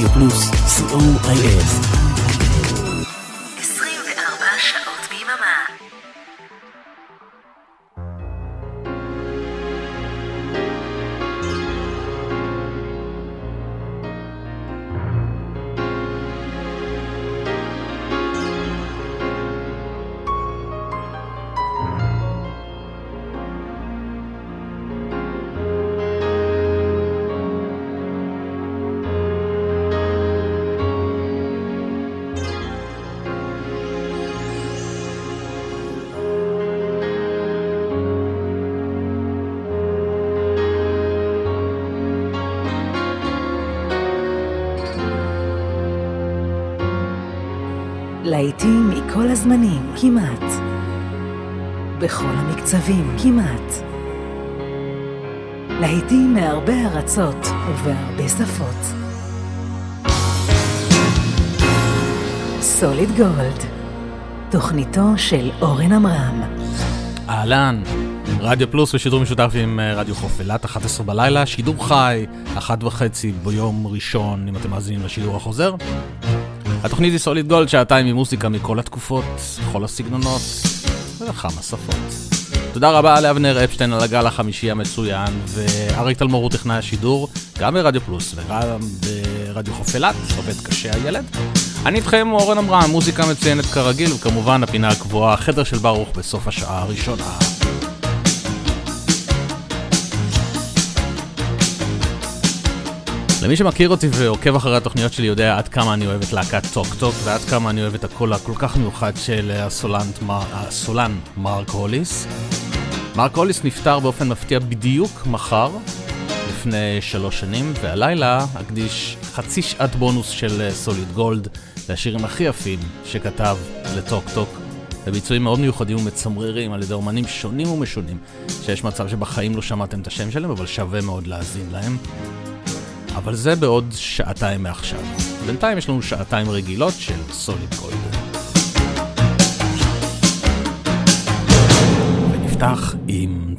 Radio Plus COIS. להיטים מכל הזמנים, כמעט. בכל המקצבים, כמעט. להיטים מהרבה ארצות ובהרבה שפות. סוליד גולד, תוכניתו של אורן עמרם. אהלן, רדיו פלוס ושידור משותף עם אה, רדיו חוף אילת, 11 בלילה, שידור חי, אחת וחצי ביום ראשון, אם אתם מאזינים לשידור החוזר. התוכנית היא סוליד גולד, שעתיים עם מוזיקה מכל התקופות, כל הסגנונות וכמה שפות. תודה רבה לאבנר אפשטיין על הגל החמישי המצוין, ואריק תלמור הוא טכנאי השידור, גם ברדיו פלוס וגם ברדיו חוף אילת, עובד קשה הילד. אני איתכם אורן אברהם, מוזיקה מצוינת כרגיל, וכמובן הפינה הקבועה, חדר של ברוך בסוף השעה הראשונה. למי שמכיר אותי ועוקב אחרי התוכניות שלי יודע עד כמה אני אוהב את להקת Talk Talk ועד כמה אני אוהב את הקול הכל כך מיוחד של הסולנט, הסולן מרק הוליס. מרק הוליס נפטר באופן מפתיע בדיוק מחר, לפני שלוש שנים, והלילה אקדיש חצי שעת בונוס של Solid Gold לשירים הכי יפים שכתב ל Talk Talk. בביצועים מאוד מיוחדים ומצמררים על ידי אומנים שונים ומשונים, שיש מצב שבחיים לא שמעתם את השם שלהם, אבל שווה מאוד להאזין להם. אבל זה בעוד שעתיים מעכשיו. בינתיים יש לנו שעתיים רגילות של סוליד גולד. ונפתח עם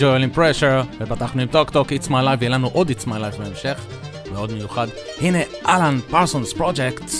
ג'ואל עם Pressure, ופתחנו עם Talk Talk, It's My Life, יהיה לנו עוד It's My Life בהמשך, מאוד מיוחד. הנה Alan Parsons Project,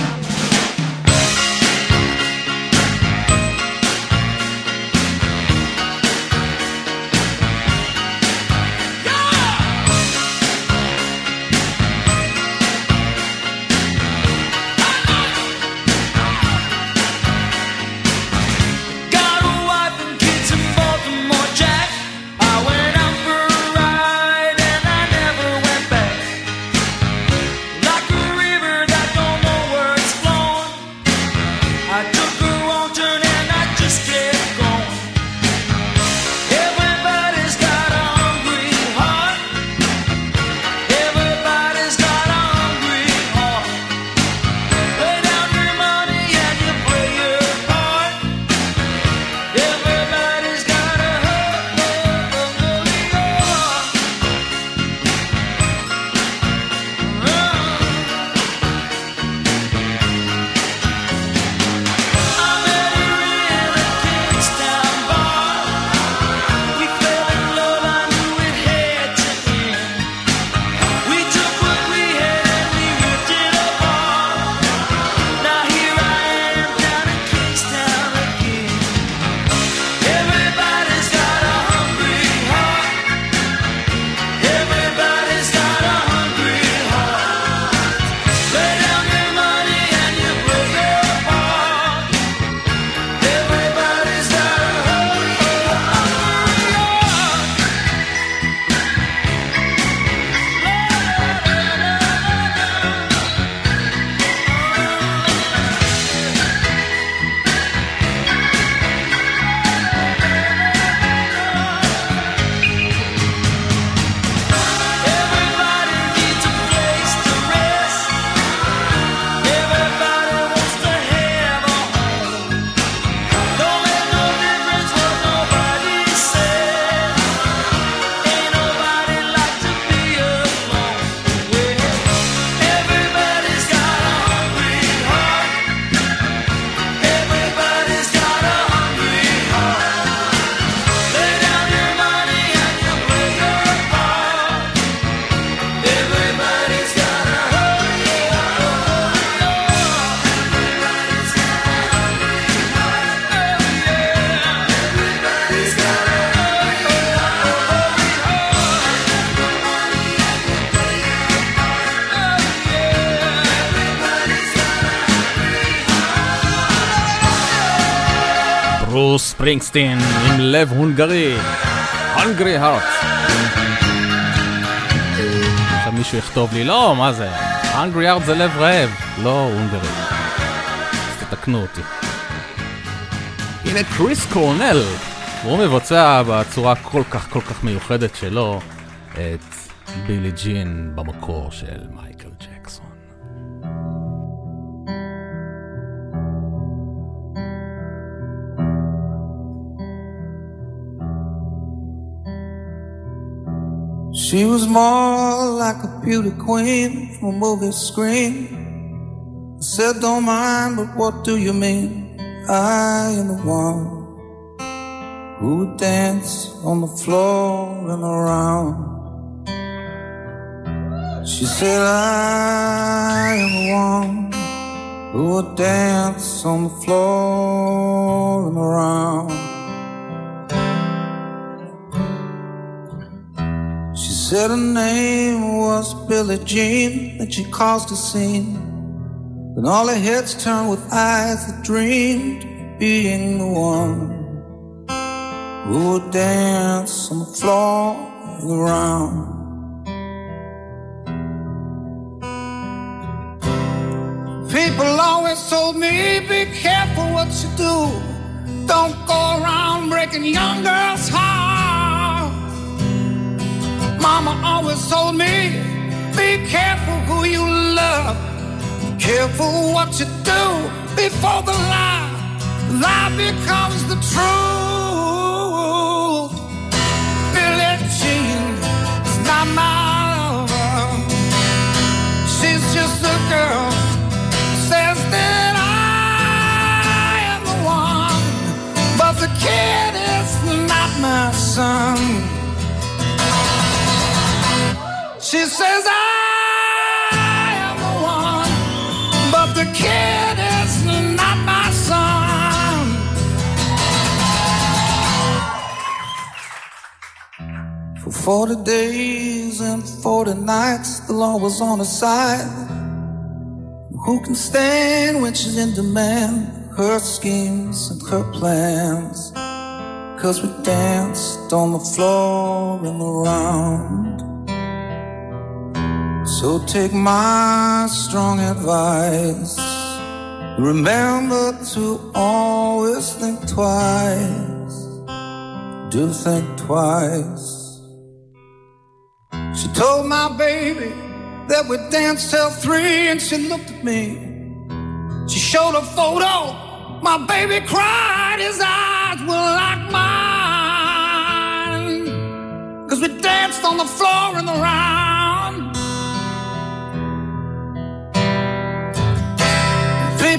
ספרינגסטין עם לב הונגרי, הונגרי הארט. עכשיו מישהו יכתוב לי, לא, מה זה? הונגרי הארט זה לב רעב, לא הונגרי. אז תתקנו אותי. הנה קריס קורנל, הוא מבצע בצורה כל כך כל כך מיוחדת שלו את בילי ג'ין במקור של מייקל She was more like a beauty queen from a movie screen. I said, Don't mind, but what do you mean? I am the one who would dance on the floor and around. She said, I am the one who would dance on the floor and around. Said her name was Billie Jean, that she caused a scene. Then all her heads turned with eyes that dreamed of being the one who would dance on the floor and around. People always told me, be careful what you do. Don't go around breaking young girls' hearts. Mama always told me, be careful who you love. Be careful what you do before the lie, lie becomes the truth. Billie Jean is not my lover. She's just a girl says that I am the one, but the kid is not my son. She says I am the one, but the kid is not my son. For 40 days and 40 nights, the law was on her side. Who can stand when she's in demand? Her schemes and her plans. Cause we danced on the floor and around. So take my strong advice. Remember to always think twice. Do think twice. She told my baby that we danced till three and she looked at me. She showed a photo. My baby cried, his eyes were like mine. Cause we danced on the floor in the around.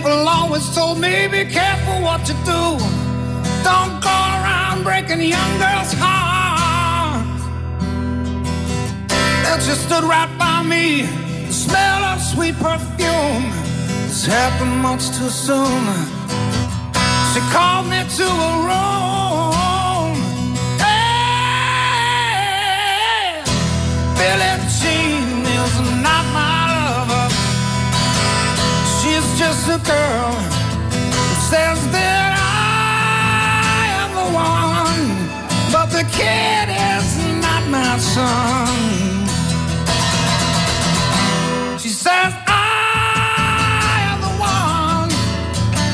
People always told me, be careful what you do. Don't go around breaking young girls' hearts. And she stood right by me, the smell of sweet perfume. This happened much too soon. She called me to a room. Hey, Billie Jean is not my Just a girl who says that I am the one, but the kid is not my son. She says I am the one,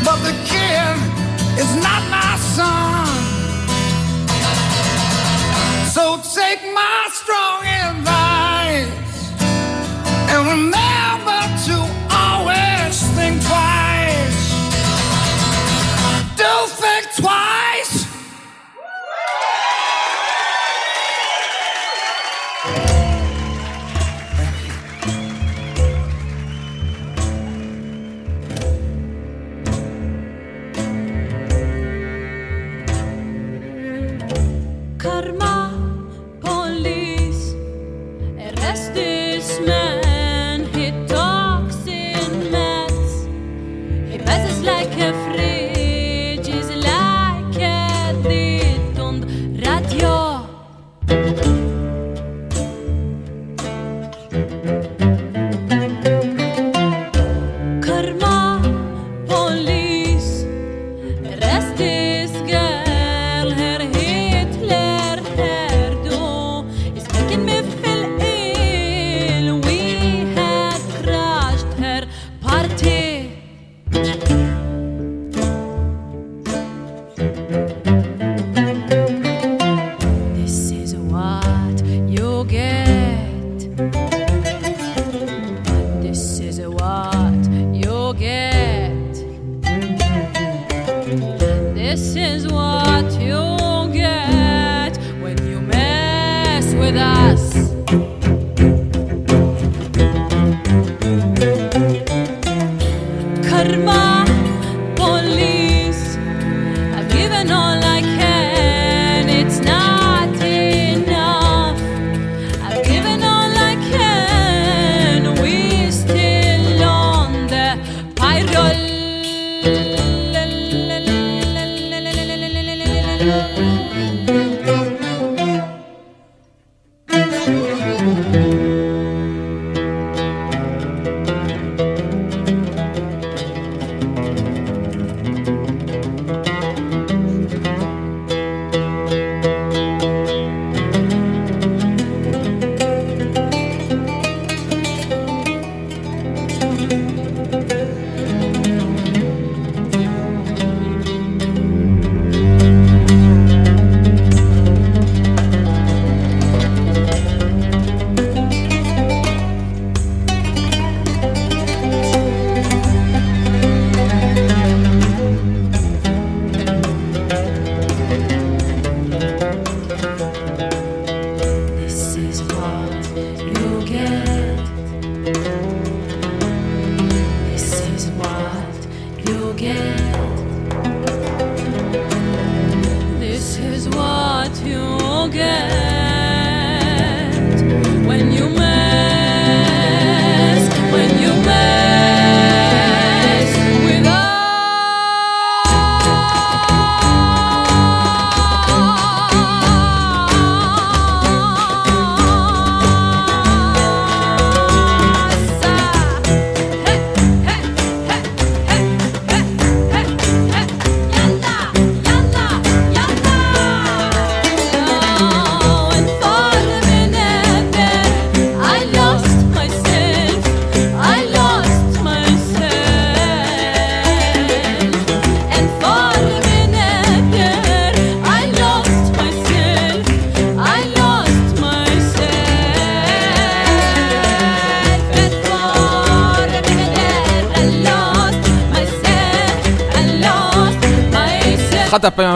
but the kid is not my son. So take my strong advice and remember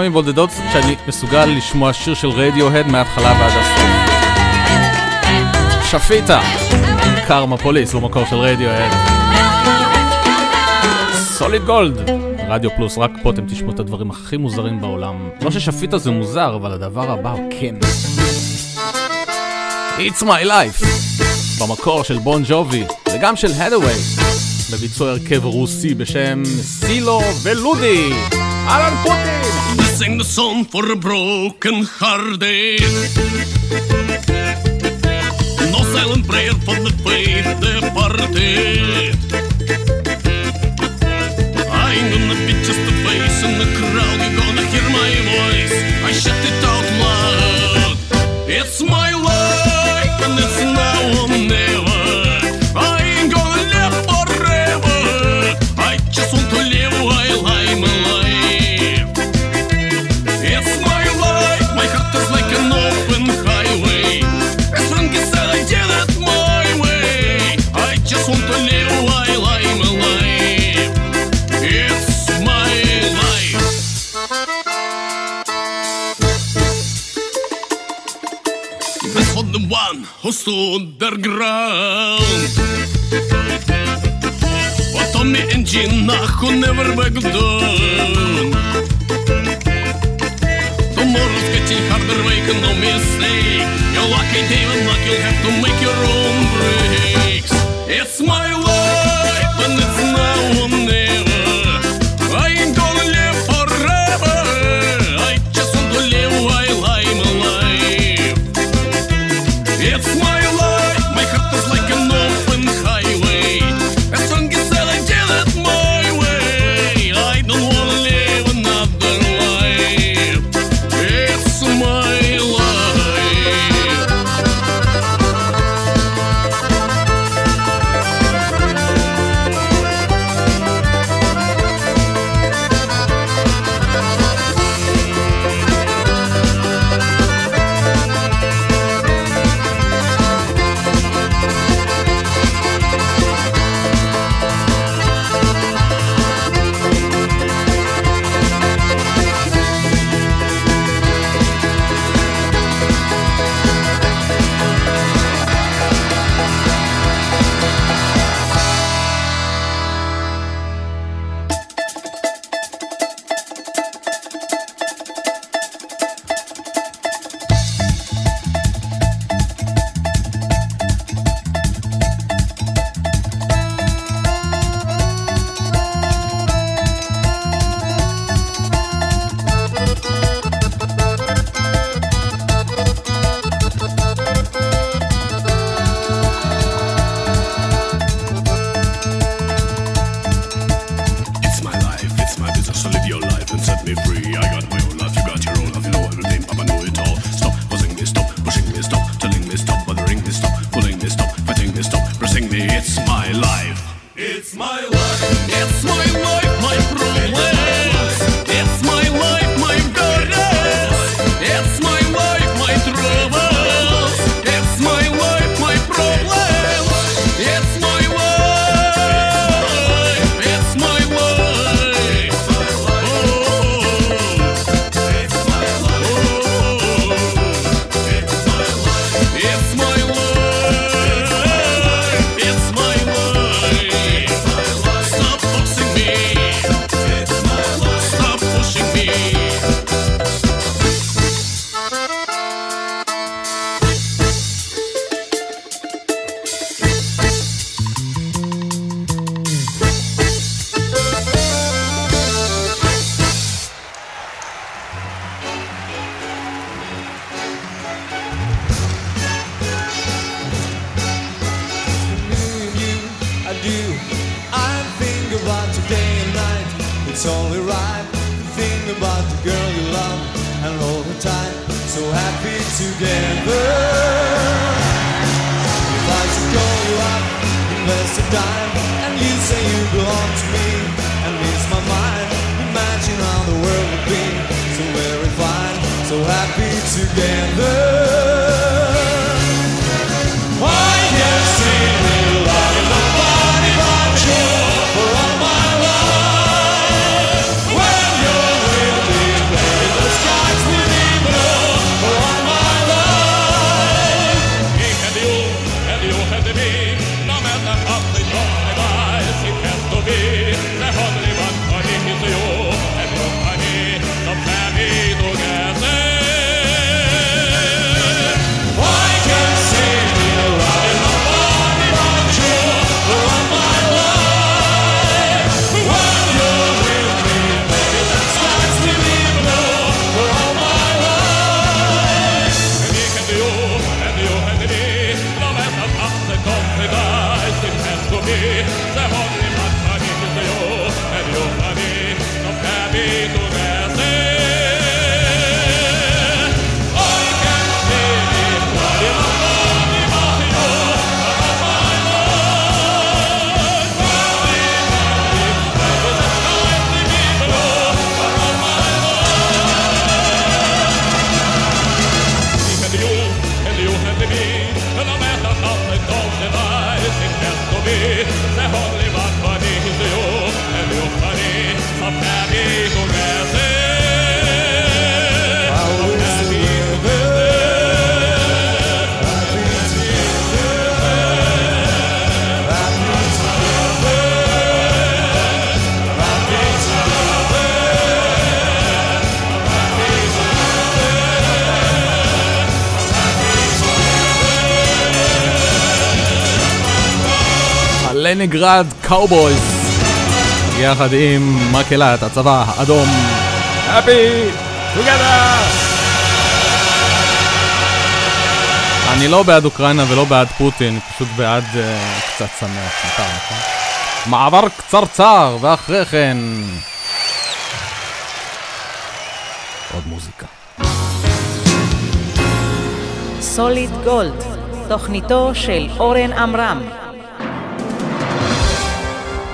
פעמים בודדות שאני מסוגל לשמוע שיר של רדיוהד מההתחלה ועד הסוף. שפיטה, קרמה פוליס הוא מקור של רדיוהד. סוליד גולד, רדיו פלוס, רק פה אתם תשמעו את הדברים הכי מוזרים בעולם. לא ששפיטה זה מוזר, אבל הדבר הבא הוא כן. It's my life, במקור של בון ג'ובי, וגם של הדווי, בביצוע הרכב רוסי בשם סילו ולודי. אהלן פוטין! sing the song for a broken hearted. No silent prayer for the fate departed. ה Leningrad Cowboys, יחד עם מקהלת הצבא האדום. Happy together! אני לא בעד אוקראינה ולא בעד פוטין, פשוט בעד uh, קצת שמח, מותר, נכון? מעבר קצרצר, ואחרי כן... עוד מוזיקה. Solid Gold, תוכניתו של אורן עמרם.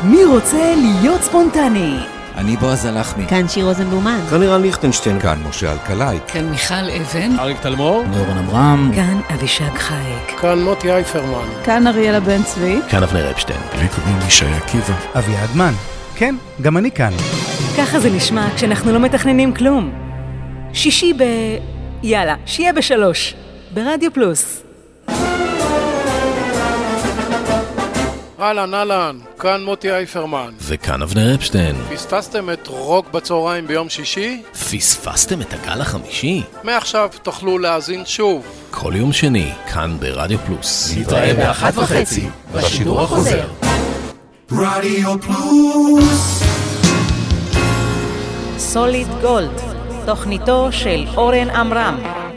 מי רוצה להיות ספונטני? אני בועז הלחמי. כאן שיר רוזנבלומן. כאן לירן ליכטנשטיין. כאן משה אלקלעי. כאן מיכל אבן. אריק תלמור. נורן עמרם. כאן אבישג חייק. כאן מוטי אייפרמן. כאן אריאלה בן צבי. כאן אבנר אפשטיין. לי קוראים ישי עקיבא. אביעד מן. כן, גם אני כאן. ככה זה נשמע כשאנחנו לא מתכננים כלום. שישי ב... יאללה, שיהיה בשלוש. ברדיו פלוס. אהלן, אהלן, כאן מוטי אייפרמן. וכאן אבנר אפשטיין. פספסתם את רוק בצהריים ביום שישי? פספסתם את הגל החמישי? מעכשיו תוכלו להאזין שוב. כל יום שני, כאן ברדיו פלוס. נתראה באחת וחצי, בשידור החוזר. רדיו פלוס סוליד גולד, תוכניתו של אורן עמרם.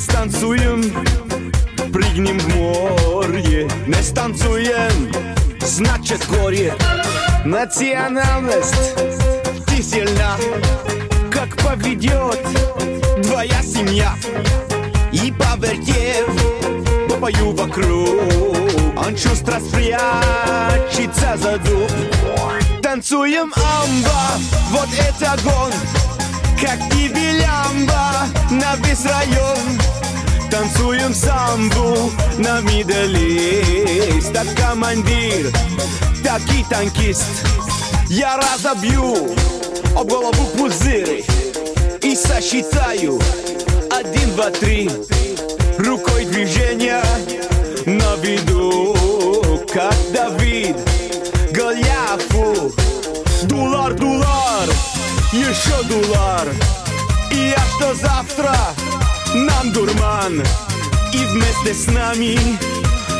Станцуем, прыгнем в море, не станцуем, значит горе. Национальность, ты сильна, как поведет твоя семья. И повертев, попою вокруг, он чувств спрячется за дуб. Танцуем амба, вот это гон, как тебе лямба на весь район. Танцуем самбу на мидалист, так командир, так и танкист. Я разобью об голову пузыры и сосчитаю один, два, три. Рукой движения на виду, как Давид еще дулар. И я что завтра нам дурман. И вместе с нами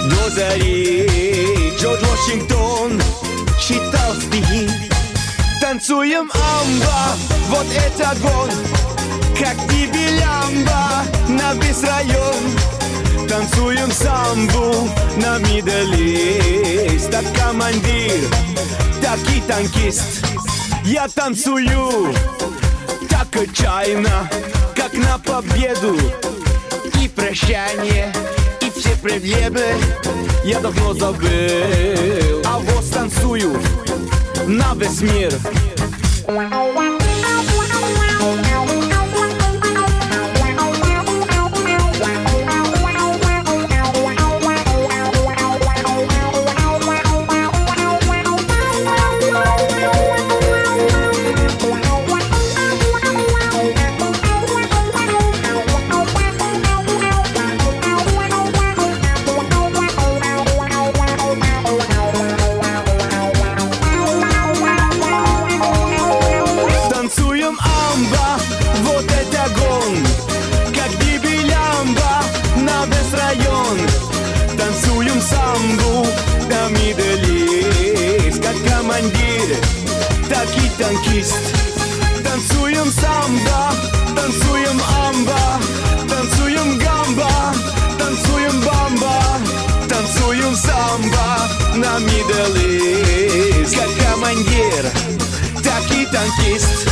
до зари. Джордж Вашингтон читал стихи. Танцуем амба, вот это гон Как тебе лямба на весь район. Танцуем самбу на мидалист Так командир, так и танкист Я танцую так отчаянно Как на победу. И прощание, и все проблемы Я давно забыл. А вот танцую на весь мир. Танцуем танкист Танцуем самба, танцуем амба Танцуем гамба, танцуем бамба Танцуем самба на мидалист Как командир, так и танкист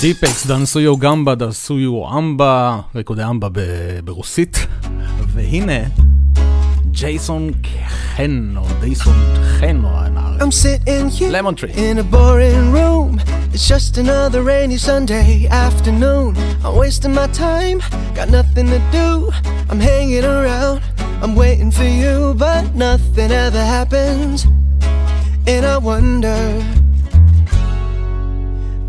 טיפקס, דנסויו גמבה, דנסויו אמבה, ריקודי אמבה ב- ברוסית. והנה, ג'ייסון חן, או דייסון חן, או הנער. I'm sitting here Lemon Tree. in a boring room. It's just another rainy Sunday afternoon. I'm wasting my time, got nothing to do. I'm hanging around, I'm waiting for you, but nothing ever happens. And I wonder.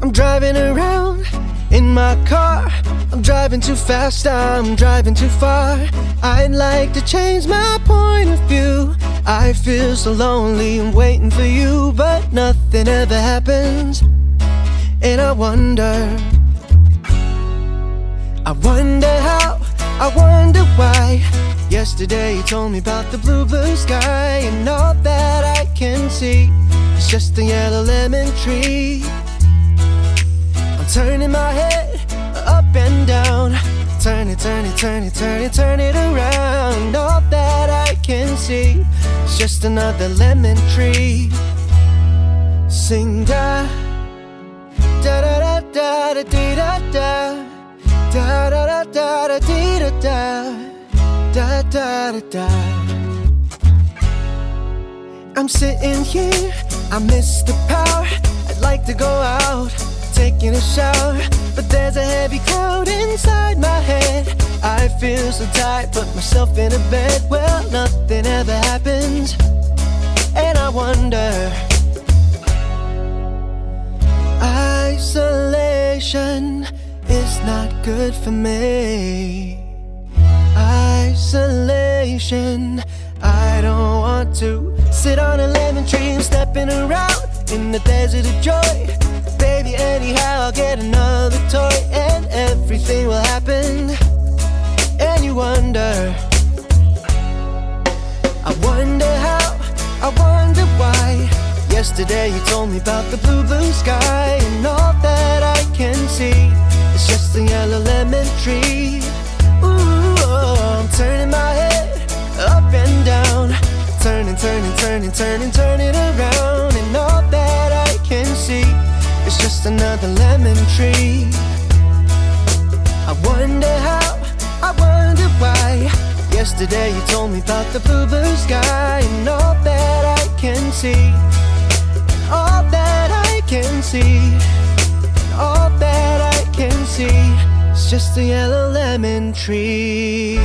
I'm driving around in my car. I'm driving too fast, I'm driving too far. I'd like to change my point of view. I feel so lonely and waiting for you, but nothing ever happens. And I wonder, I wonder how, I wonder why. Yesterday you told me about the blue, blue sky, and all that I can see is just a yellow lemon tree. I'm turning my head up and down. Turn it, turn it, turn it, turn it, turn it around. All that I can see is just another lemon tree. Sing da da da da da da da da da da da da da da da da da da. I'm sitting here, I miss the power. I'd like to go out, taking a shower, but there's a heavy cloud inside my head. I feel so tight, put myself in a bed. Well, nothing ever happens, and I wonder. Isolation is not good for me. Isolation, I don't want to sit on a lemon tree and stepping around in the desert of joy. Baby, anyhow, I'll get another toy and everything will happen. And you wonder, I wonder how, I wonder why. Yesterday you told me about the blue, blue sky, and all that I can see is just a yellow lemon tree. Ooh, oh, I'm turning my head up and down, turning, turning, turning, turning, turning around, and all that I can see is just another lemon tree. I wonder how, I wonder why. Yesterday you told me about the blue, blue sky, and all that I can see, all that I can see, all that I can see is just a yellow lemon tree.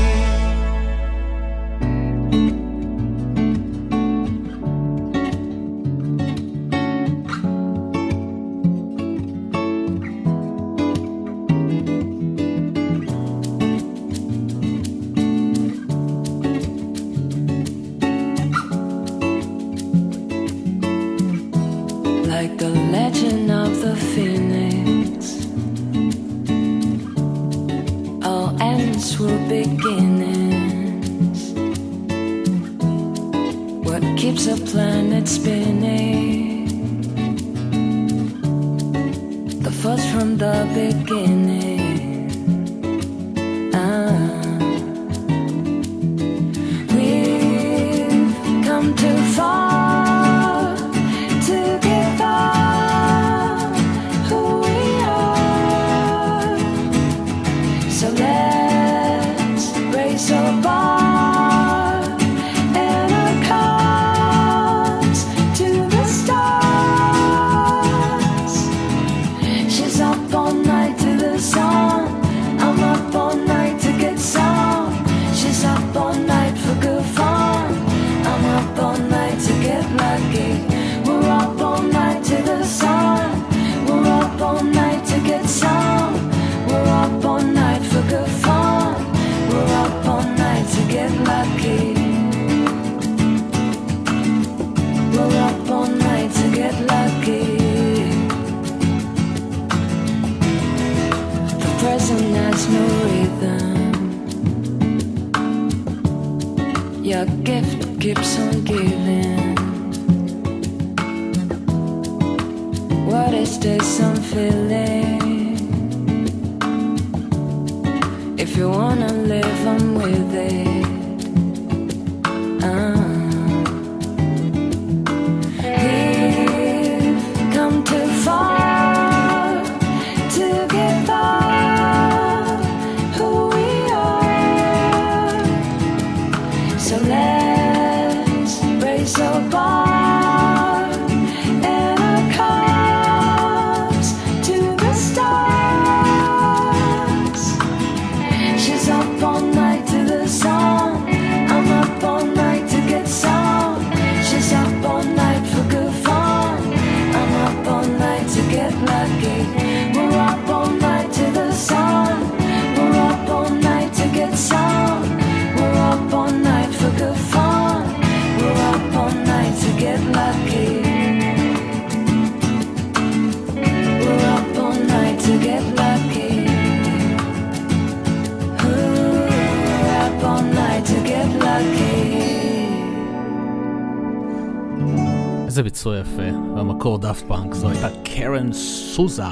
סוזה,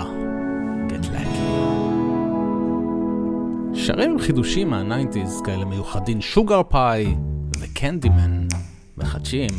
Get Lucky. שרים חידושים מהניינטיז כאלה מיוחדים, שוגר פאי וקנדימן, מחדשים.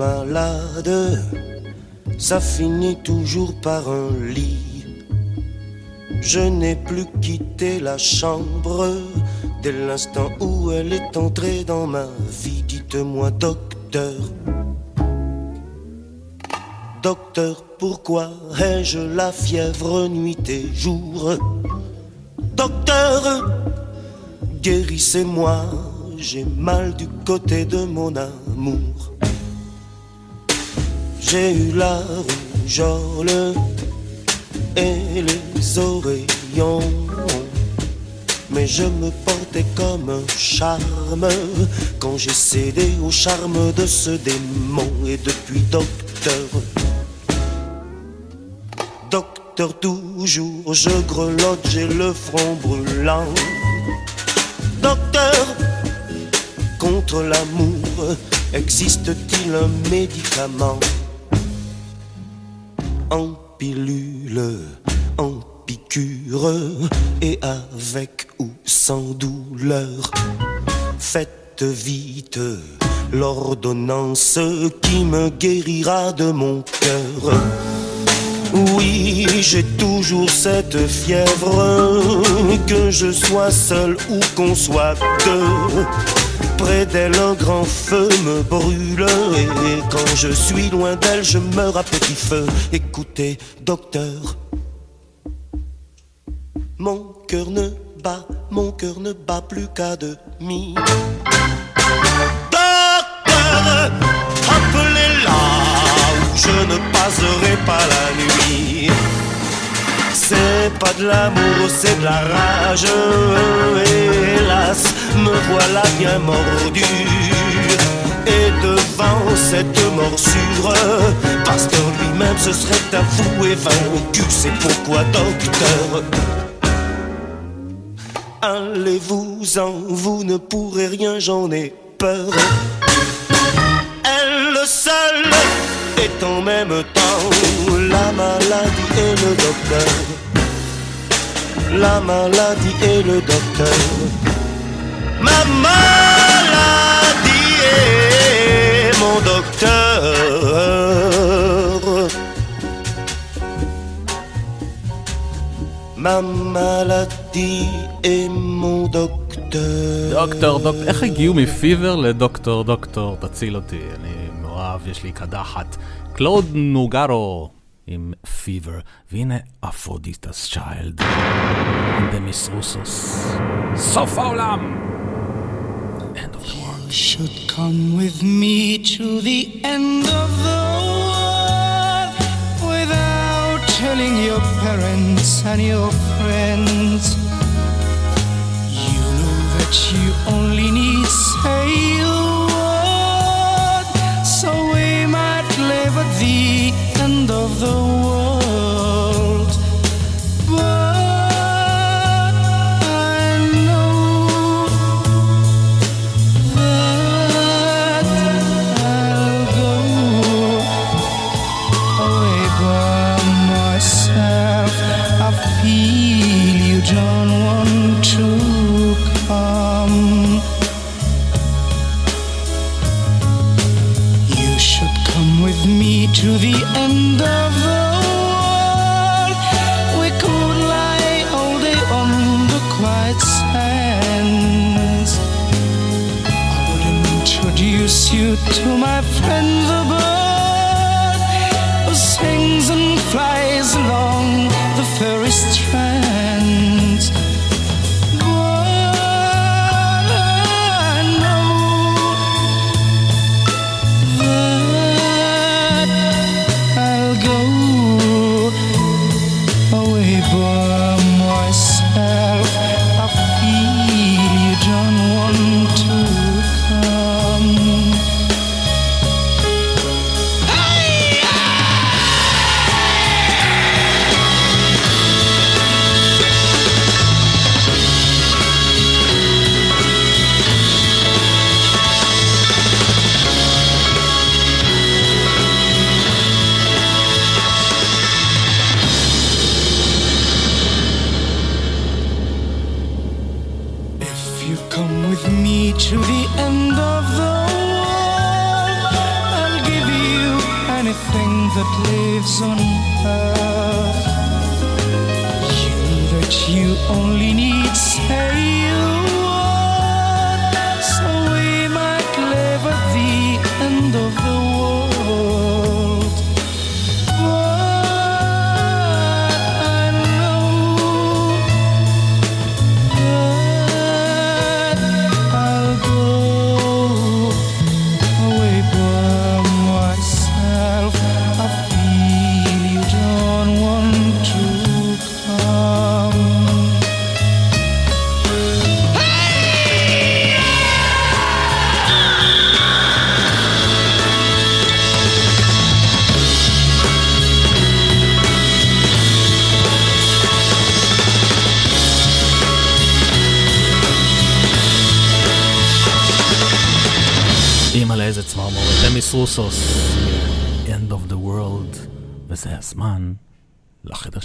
Malade, ça finit toujours par un lit. Je n'ai plus quitté la chambre dès l'instant où elle est entrée dans ma vie. Dites-moi, docteur, docteur, pourquoi ai-je la fièvre nuit et jour? Docteur, guérissez-moi, j'ai mal du côté de mon amour. J'ai eu la rougeole et les oreillons, mais je me portais comme un charme quand j'ai cédé au charme de ce démon. Et depuis, docteur, docteur, toujours je grelotte, j'ai le front brûlant. Docteur, contre l'amour, existe-t-il un médicament? En pilule, en piqûre, et avec ou sans douleur Faites vite l'ordonnance qui me guérira de mon cœur. Oui, j'ai toujours cette fièvre, que je sois seul ou qu'on soit deux. Près d'elle, un grand feu me brûle, et quand je suis loin d'elle, je meurs à petit feu. Écoutez, docteur, mon cœur ne bat, mon cœur ne bat plus qu'à demi. Docteur, je ne passerai pas la nuit. C'est pas de l'amour, c'est de la rage. Hélas, me voilà bien mordu. Et devant cette morsure, Pasteur lui-même se serait avoué vaincu. C'est pourquoi, docteur, allez-vous-en, vous ne pourrez rien, j'en ai peur. Elle seule est en même temps la maladie et le docteur. La maladie et le docteur. Ma maladie est mon docteur. Ma maladie est mon docteur. דוקטור, דוקטור, איך הגיעו מפיבר לדוקטור, דוקטור, תציל אותי, אני מאוהב, יש לי קדחת. קלוד נוגרו עם פיבר, והנה אפרודיטס צ'יילד, דמיס רוסוס, סוף העולם! End of the world. should come with me to the end of the world without telling your parents and your friends. You know that you only need say cada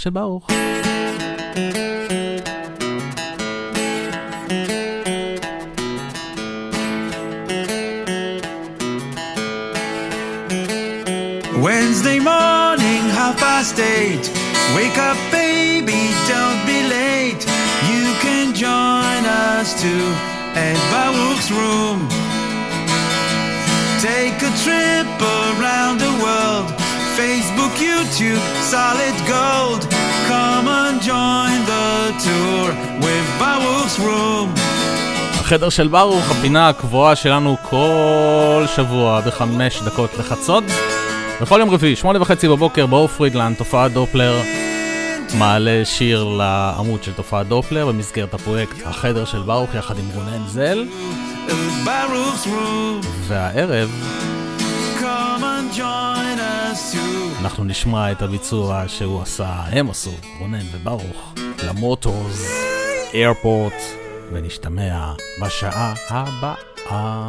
Marsche Bauch. Wednesday morning, half past eight. Wake up, baby, don't be late. You can join us to Ed Baruch's room. Take a trip around the world. Facebook, YouTube, solid gold. Come and join the tour with Baruch's room. החדר של ברוך, הפינה הקבועה שלנו כל שבוע בחמש דקות לחצות. בכל יום רביעי, שמונה וחצי בבוקר, באור פרידלנד, תופעת דופלר, מעלה שיר לעמוד של תופעת דופלר במסגרת הפרויקט החדר של ברוך יחד עם רונן זל. והערב אנחנו נשמע את הביצוע שהוא עשה, הם עשו, רונן וברוך, למוטורס, איירפורט, ונשתמע בשעה הבאה.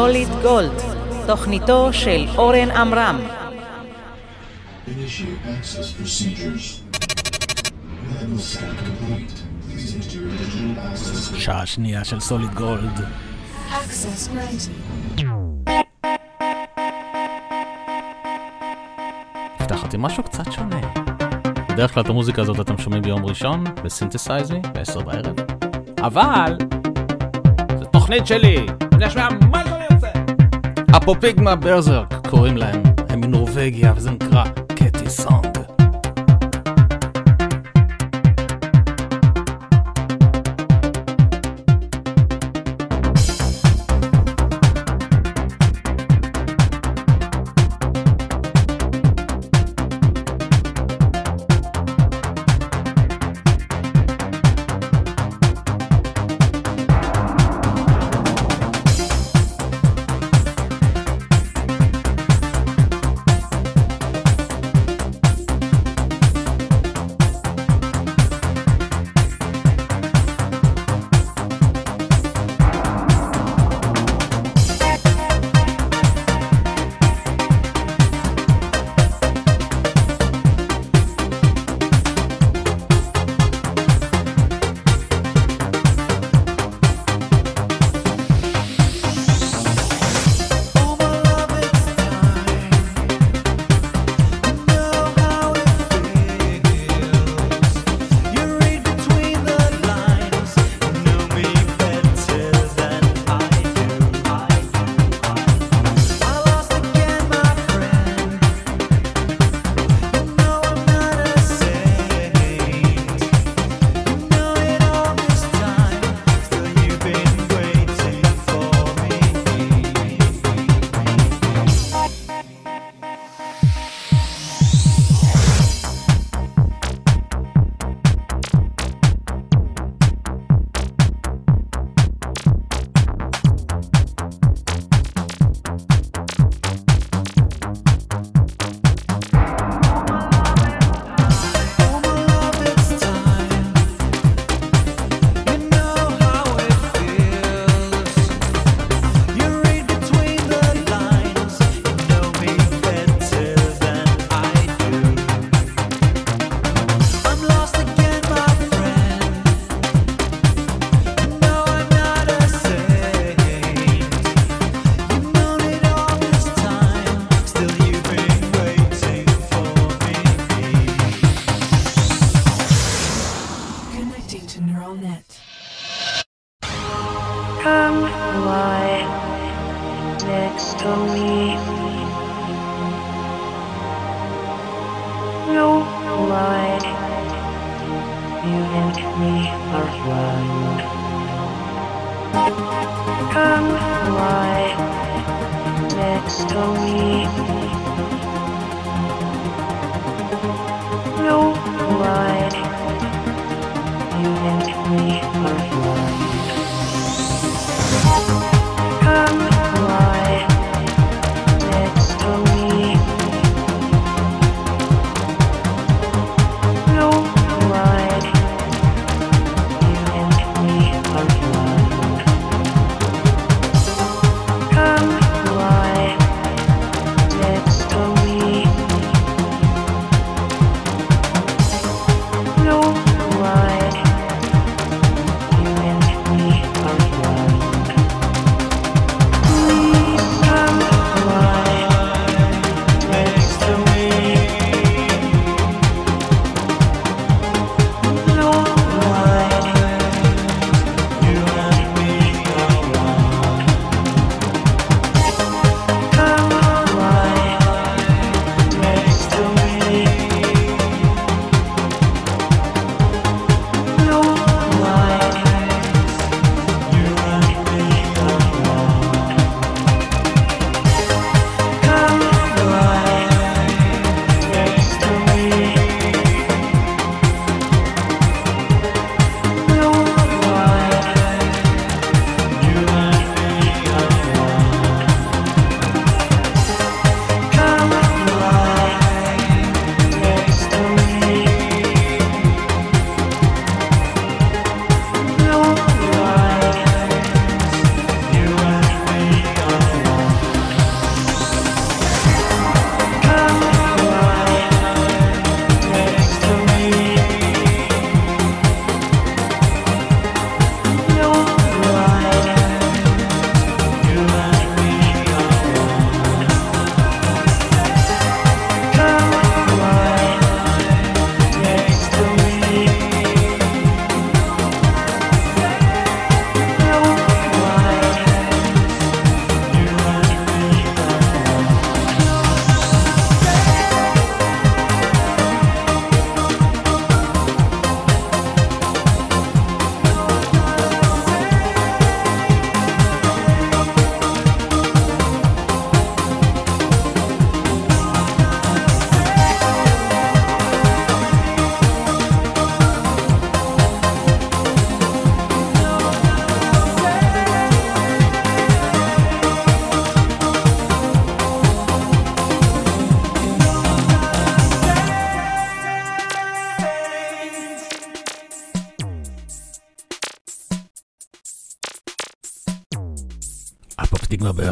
סוליד גולד, תוכניתו של אורן עמרם. שעה שנייה של סוליד גולד. נפתחת משהו קצת שונה. בדרך כלל את המוזיקה הזאת אתם שומעים ביום ראשון, בסינתסייזי, ב-10 בערב. אבל, זו תוכנית שלי, אני אשמע מלא הפופיגמה ברזרק קוראים להם, הם מנורבגיה וזה נקרא קטי סאונד.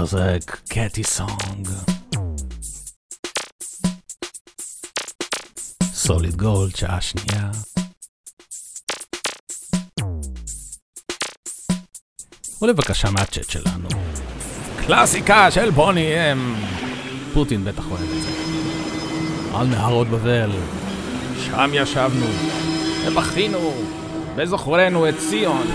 Music, קטי Song. סוליד גולד, שעה שנייה. ולבקשה מהצ'אט שלנו. קלאסיקה של בוני אם. פוטין בטח אוהב את זה. על נהרות בבל. שם ישבנו, ובכינו, וזוכרנו את ציון.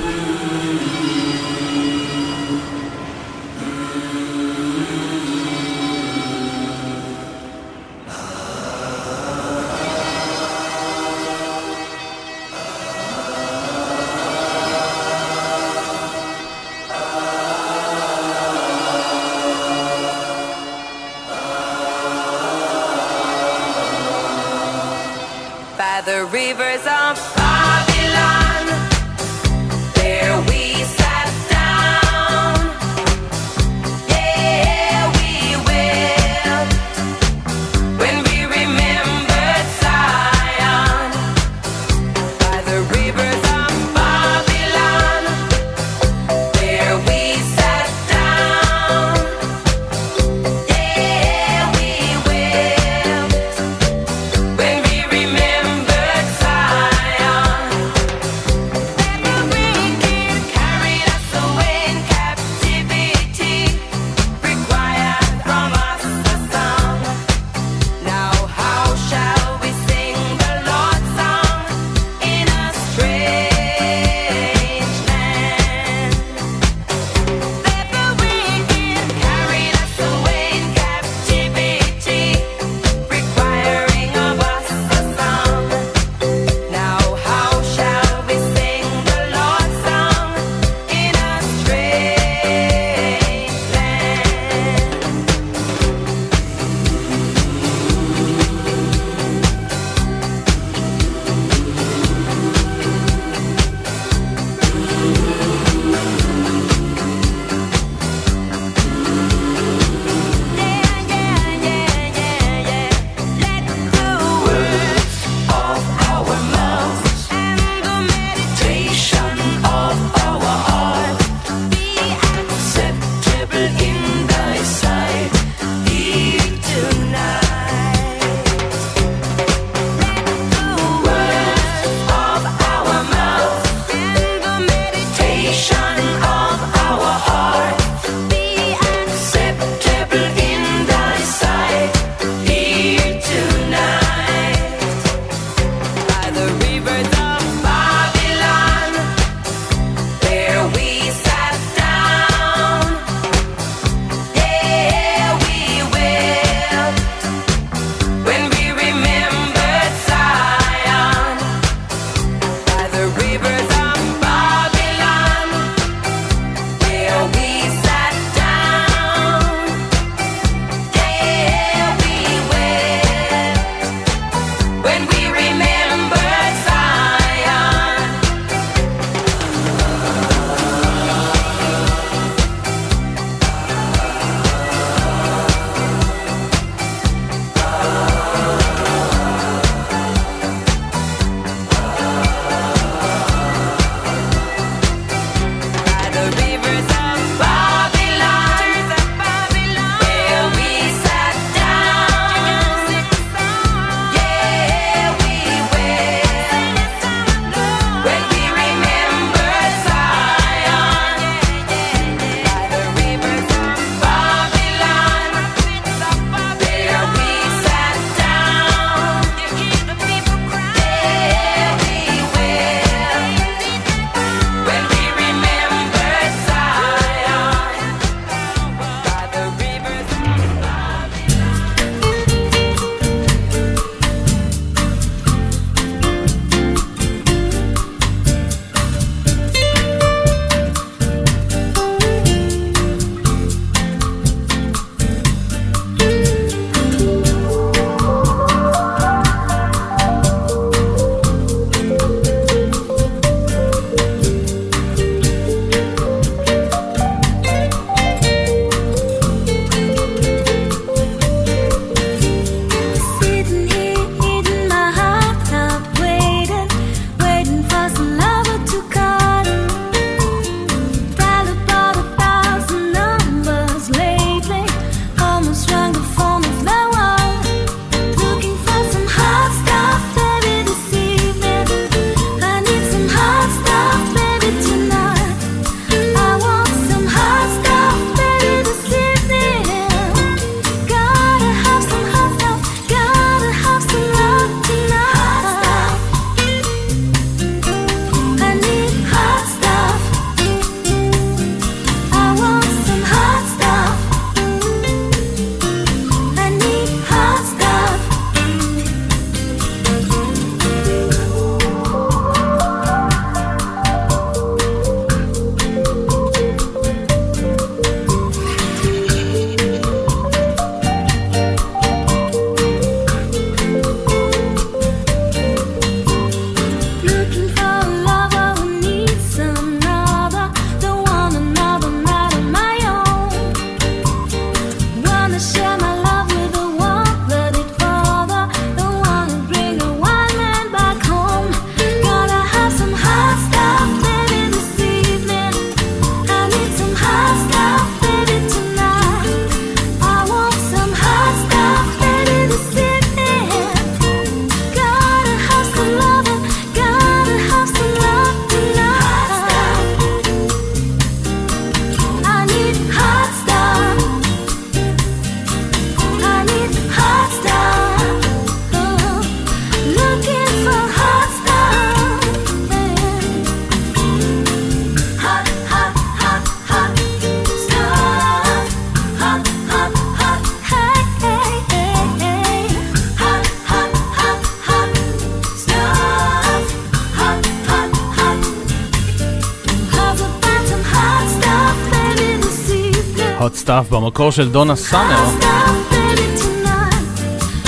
במקור של דונה סאנר.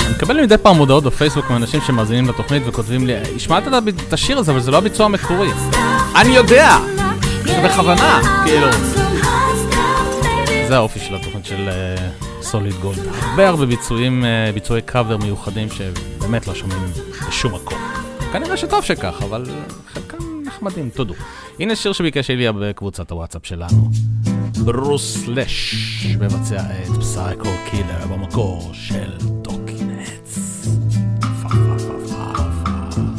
אני מקבל מדי פעם הודעות בפייסבוק מאנשים שמאזינים לתוכנית וכותבים לי, השמעת את השיר הזה, אבל זה לא הביצוע המקורי. אני יודע! זה בכוונה, כאילו. זה האופי של התוכנית של אה, סוליד גולד. הרבה הרבה ביצועים, אה, ביצועי קאבר מיוחדים שבאמת לא שומעים בשום מקום. כנראה שטוב שכך, אבל חלקם נחמדים, תודו. הנה שיר שביקש אליה בקבוצת הוואטסאפ שלנו. ברוס לש מבצע את Psycho Killer במקור של Talking Heads.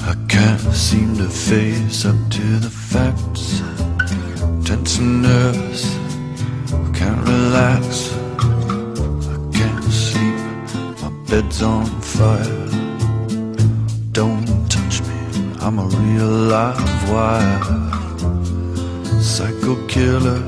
I can't seem to face up to the facts. Tense and nervous, can't relax. I can't sleep, my bed's on fire. Don't touch me, I'm a real live wire. Psycho killer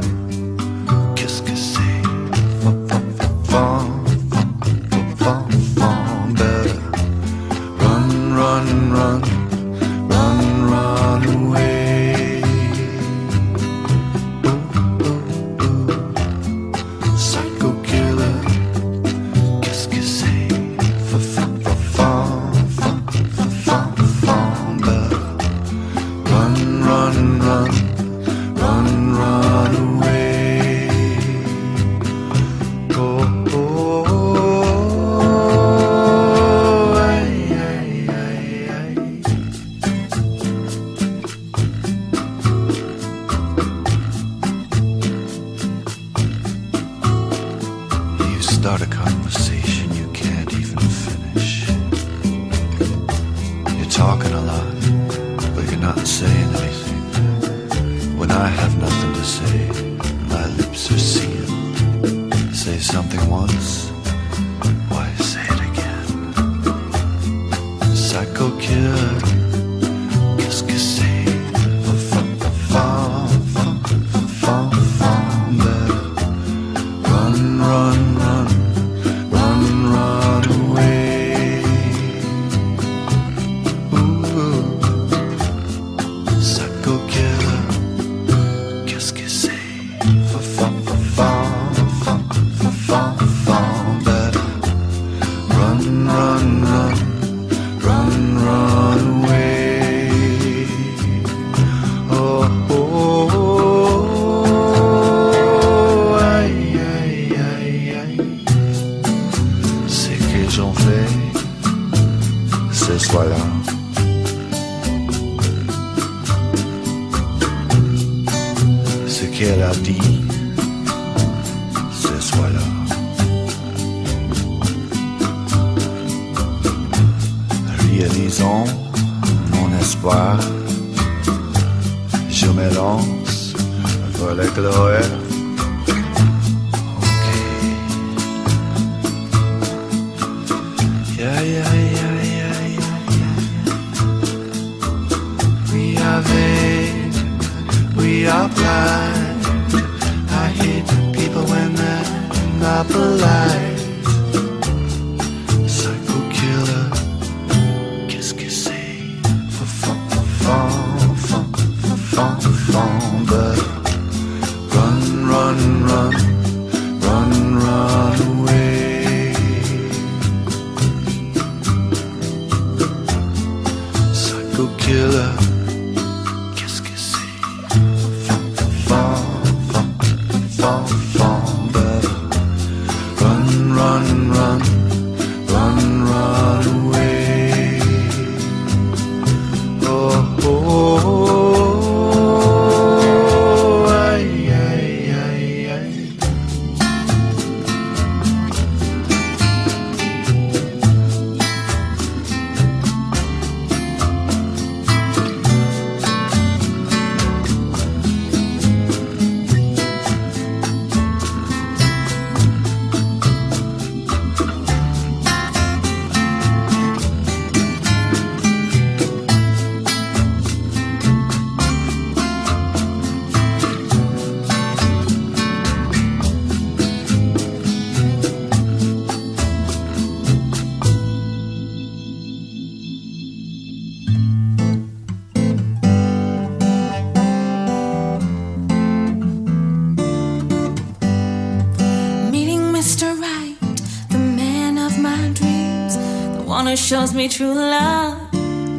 who shows me true love,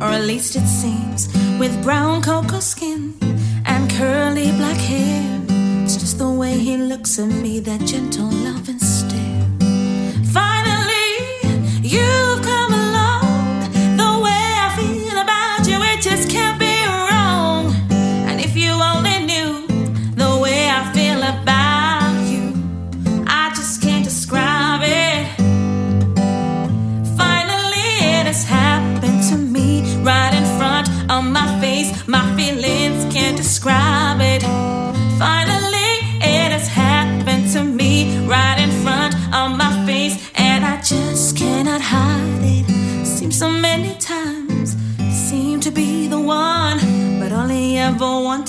or at least it seems, with brown cocoa skin and curly black hair. It's just the way he looks at me, that gentle love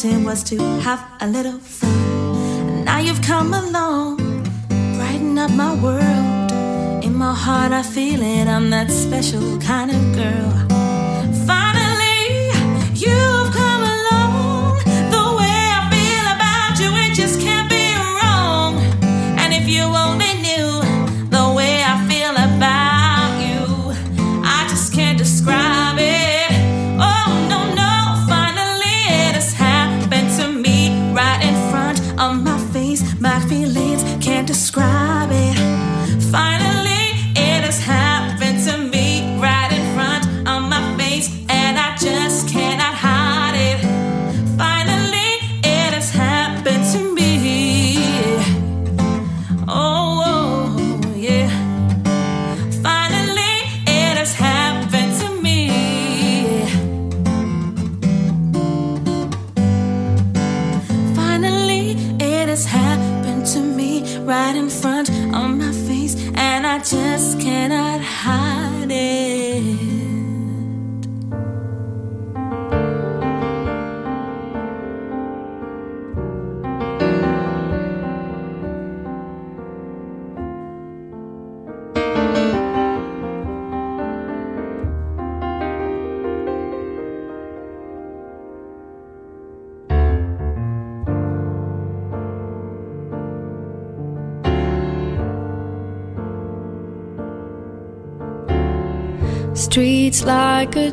was to have a little fun. And now you've come along, brighten up my world. In my heart, I feel it. I'm that special kind of girl.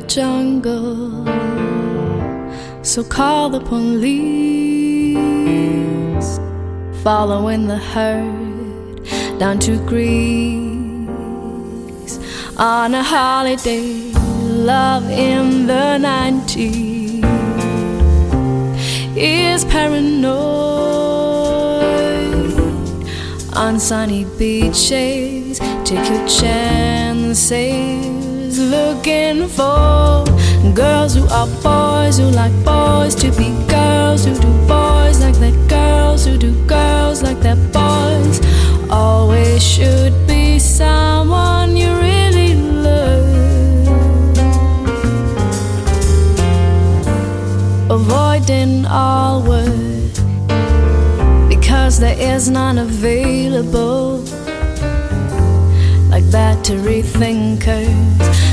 Jungle, so call the police. Following the herd down to Greece on a holiday, love in the 90s is paranoid on sunny beaches. Take your chances looking for girls who are boys who like boys to be girls who do boys like that girls who do girls like that boys. Always should be someone you really love. Avoiding all work because there is none available battery thinkers.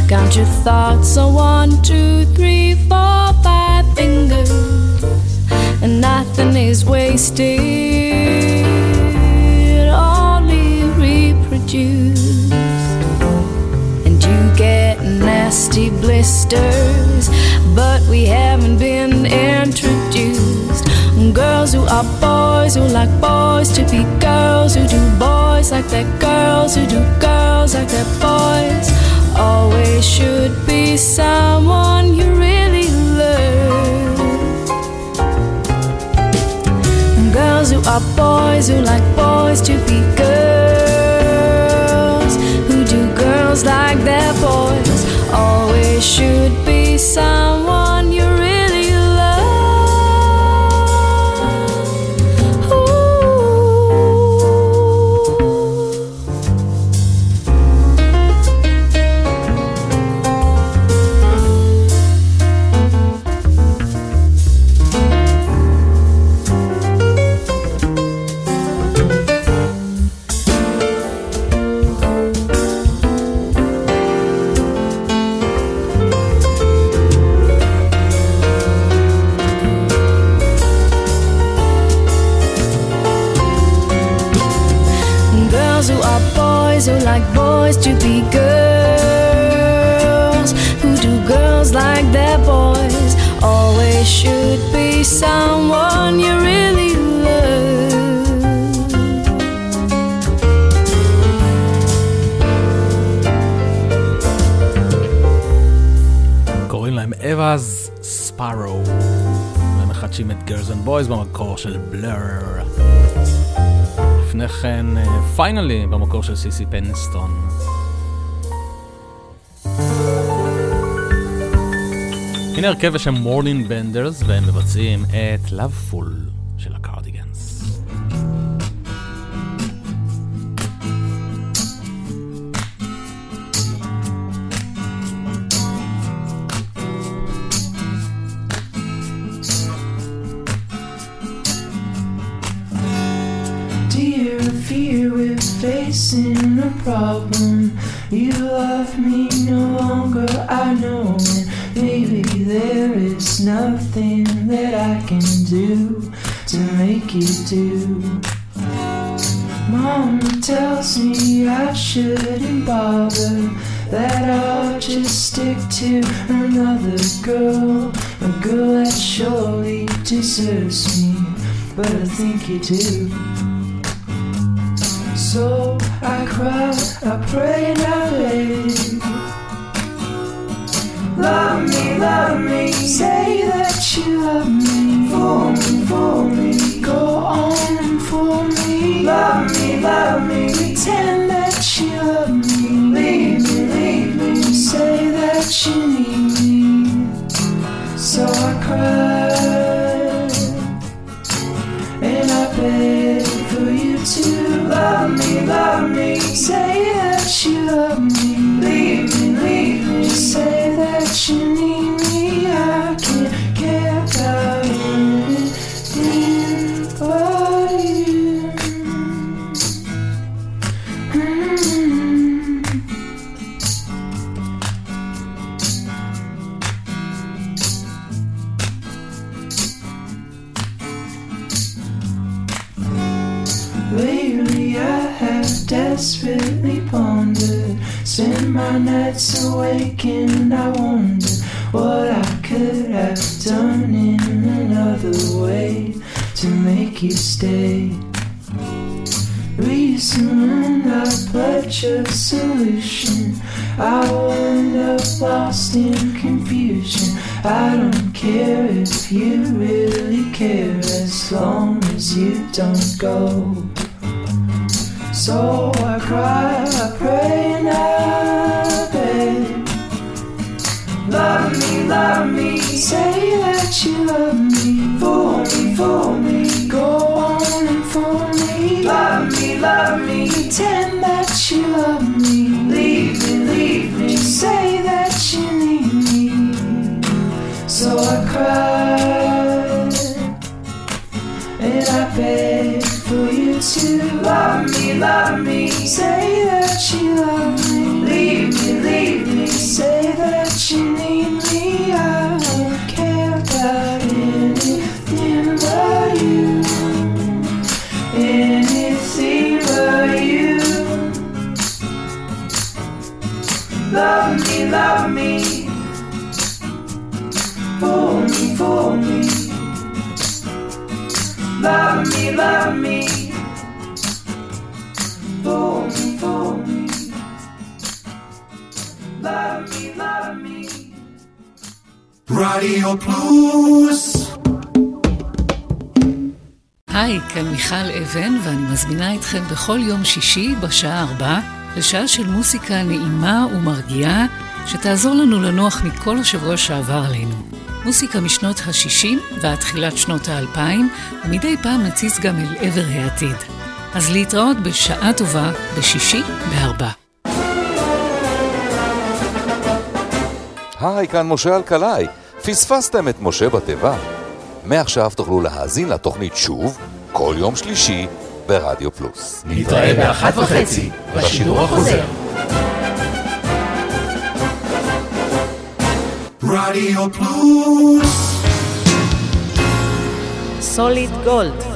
Count your thoughts on one, two, three, four, five fingers, and nothing is wasted. Only reproduce, and you get nasty blisters. But we haven't been introduced. Girls who are boys who like boys to be girls who do boys like their girls who do girls like their boys always should be someone you really love. Girls who are boys who like boys to be girls who do girls like their boys always should be someone Girls and Boys במקור של בלר. לפני כן Finally במקור של סיסי פניסטון. הנה הרכב בשם מורנינג בנדרס והם מבצעים את Lovefool to another girl, a girl that surely deserves me, but I think you do. So I cry, I pray, desperately pondered. Spend my nights awake and I wonder What I could have done in another way To make you stay. Reason I pledge a solution. I will end up lost in confusion. I don't care if you really care As long as you don't go So I cry, I pray and I beg Love me, love me, say that you love me. For me, for me, go on and for me. Love me, love me, pretend that you love me. Leave me, leave me, say that you need me. So I cry. And I beg to love me, love me. Say that you love me. Leave me, leave me. Say that you need me. I don't care about anything but you. Anything but you. Love me, love me. For me, for me. Love me, love me. רדיו פלוס היי, כאן מיכל אבן, ואני מזמינה אתכם בכל יום שישי בשעה ארבע לשעה של מוסיקה נעימה ומרגיעה, שתעזור לנו לנוח מכל השבוע שעבר עלינו. מוסיקה משנות ה-60 ועד תחילת שנות ה-2000, ומדי פעם נציץ גם אל עבר העתיד. אז להתראות בשעה טובה בשישי בארבע. היי, כאן משה אלקלעי. פספסתם את משה בתיבה? מעכשיו תוכלו להאזין לתוכנית שוב, כל יום שלישי, ברדיו פלוס. נתראה באחת וחצי, בשידור החוזר. רדיו פלוס סוליד גולד,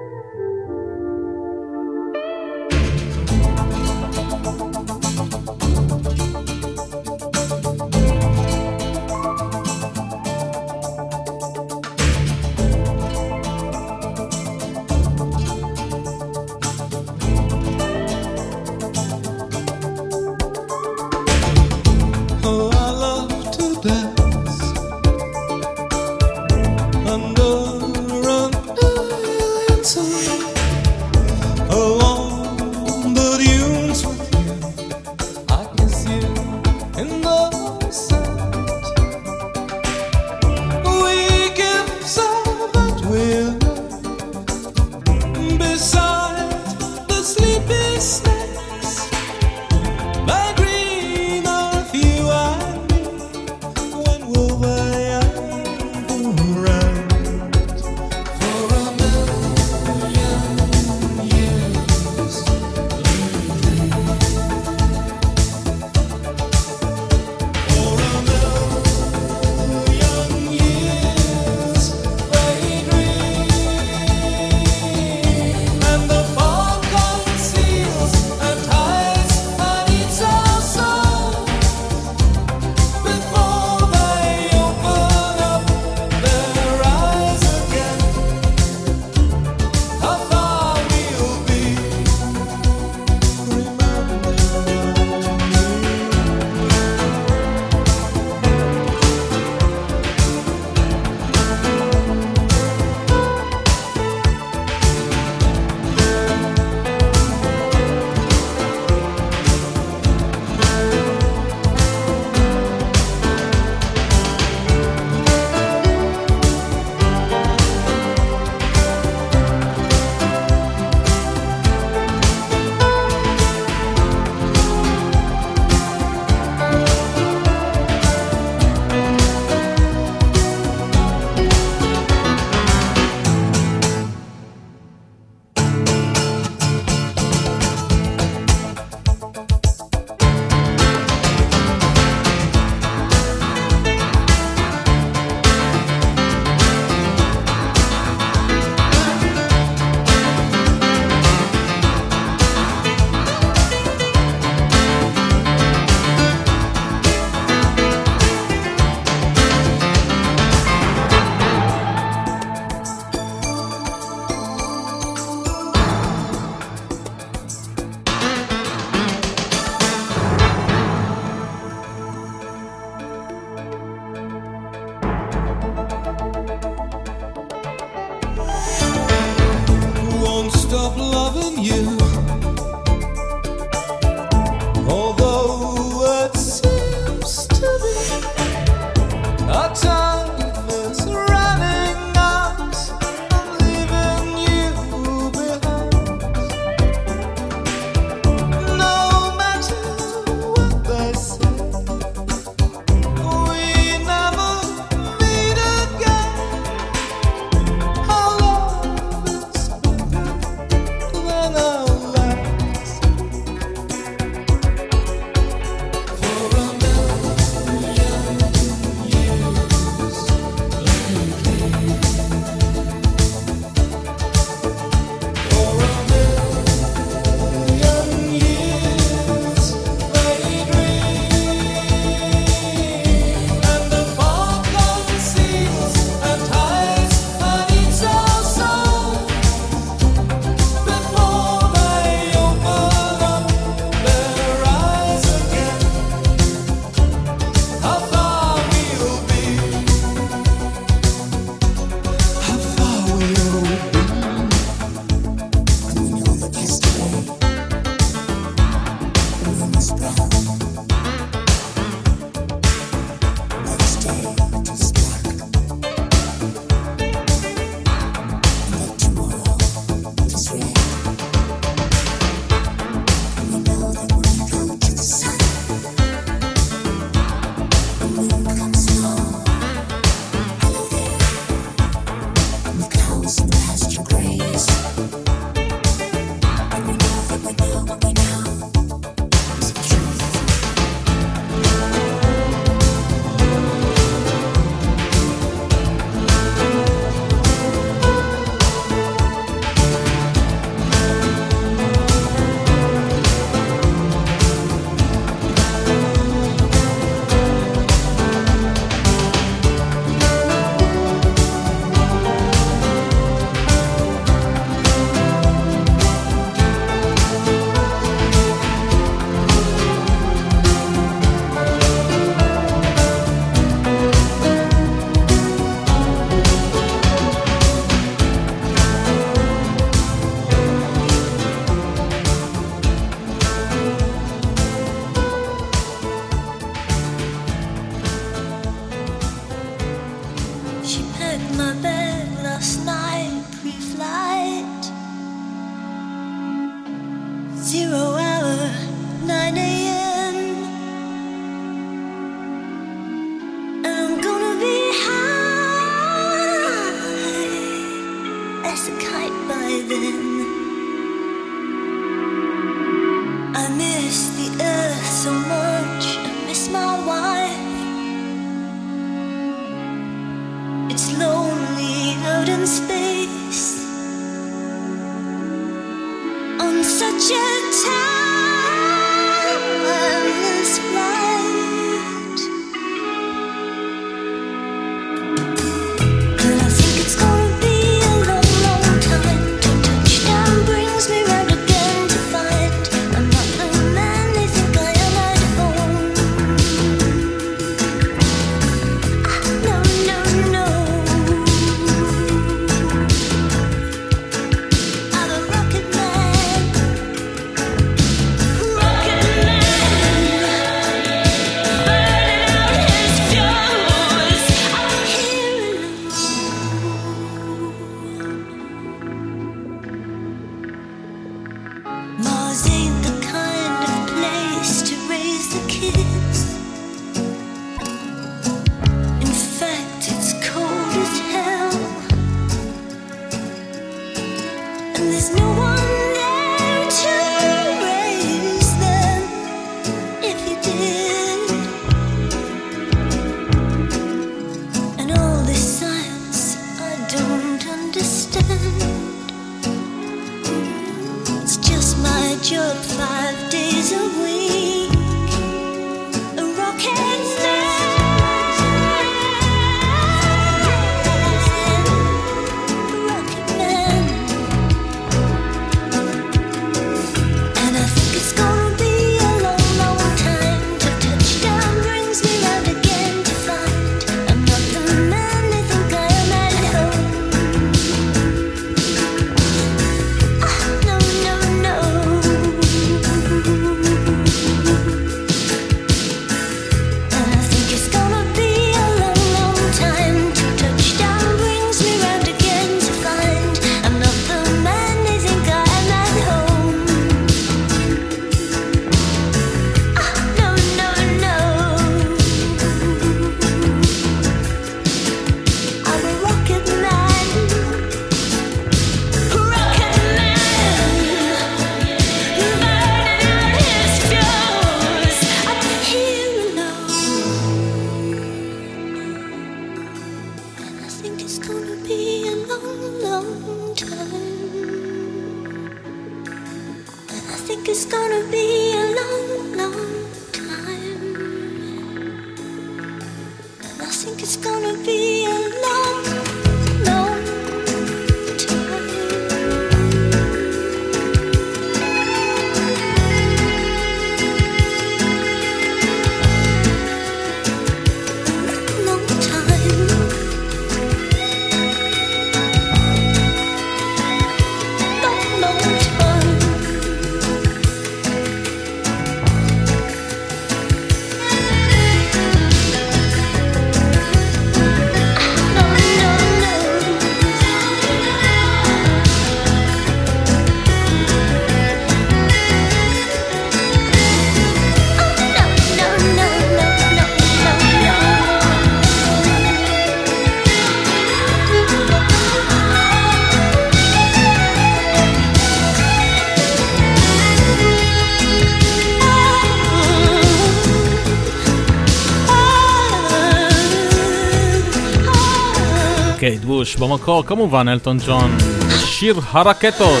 הירש, במקור כמובן אלטון ג'ון, שיר הרקטות.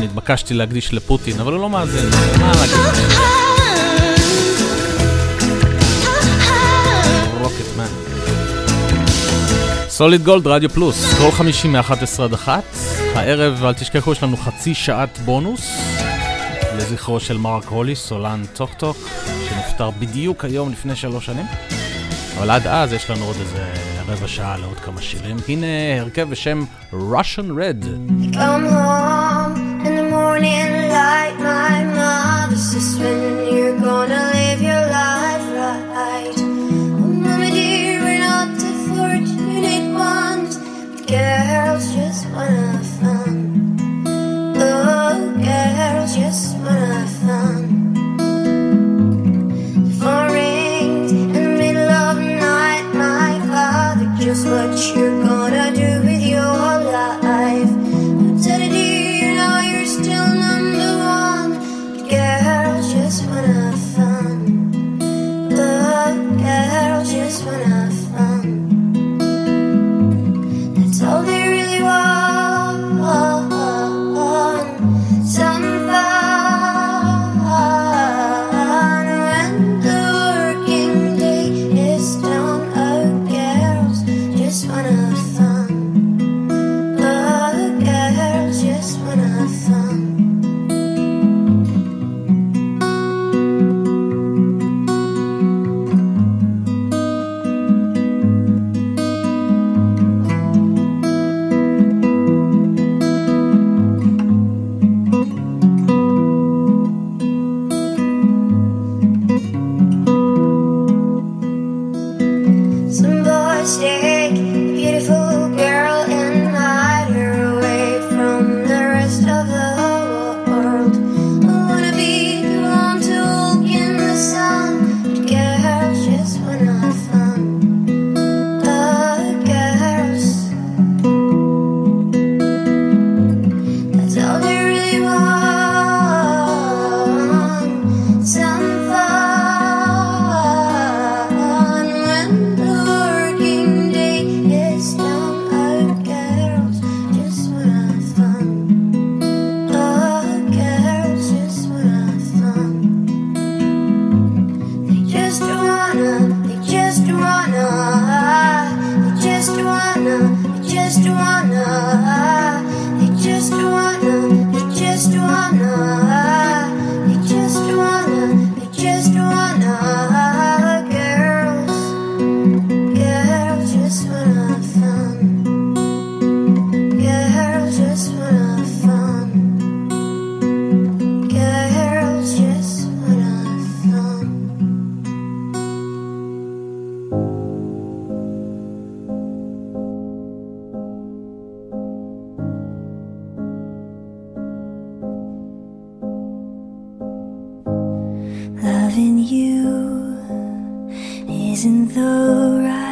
נתבקשתי להקדיש לפוטין, אבל הוא לא מאזין, מה להגיד? סוליד גולד, רדיו פלוס, כל חמישי מ-11 עד 1. הערב, אל תשכחו, יש לנו חצי שעת בונוס. לזכרו של מרק הוליס, סולן טוק טוק, שנפטר בדיוק היום לפני שלוש שנים. אבל עד אז יש לנו עוד איזה רבע שעה לעוד כמה שירים. הנה הרכב בשם Russian Red. Come home in the morning my mother when you're gonna live your life right. Oh, mama dear, girls just wanna fun. Oh, girls just wanna. Loving you isn't the right.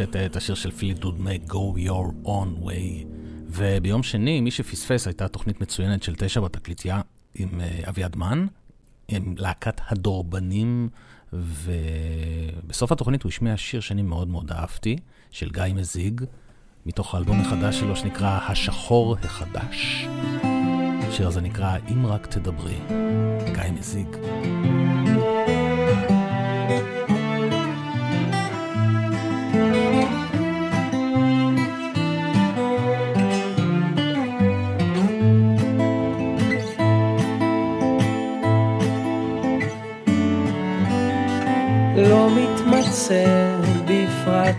אה, את השיר של פליטוד מק, Go Your Own Way. וביום שני, מי שפספס, הייתה תוכנית מצוינת של תשע בתקליטייה עם אה, אביעד מן, עם להקת הדורבנים, ובסוף התוכנית הוא השמיע שיר שאני מאוד מאוד אהבתי, של גיא מזיג, מתוך האלבום החדש שלו שנקרא השחור החדש. השיר הזה נקרא אם רק תדברי, גיא מזיג. לא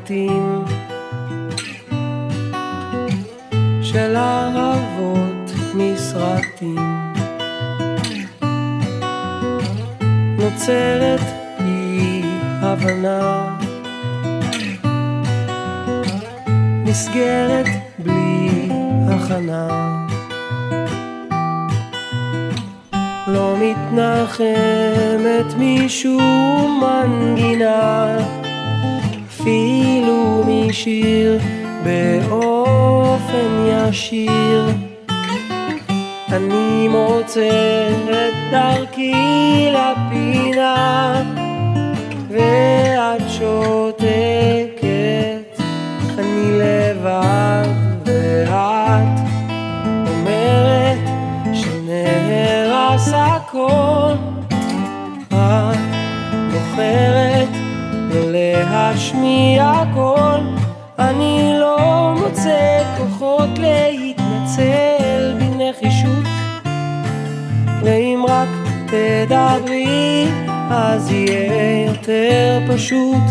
בפרטים של אהבות מסרטים. נוצרת אי הבנה, מסגרת בלי הכנה. לא מתנחמת משום מנגינה, אפילו משיר באופן ישיר. אני מוצא את דרכי לפינה, אז יהיה יותר פשוט.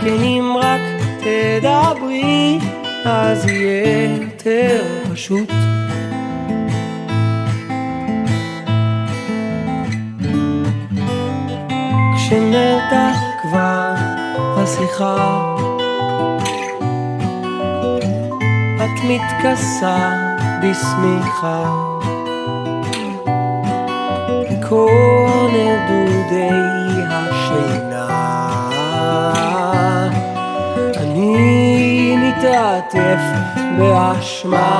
כן אם רק תדברי אז יהיה יותר פשוט. כשנתח כבר השיחה את מתכסה בשמיכה. כל נדודי השינה. אני מתעטף באשמה.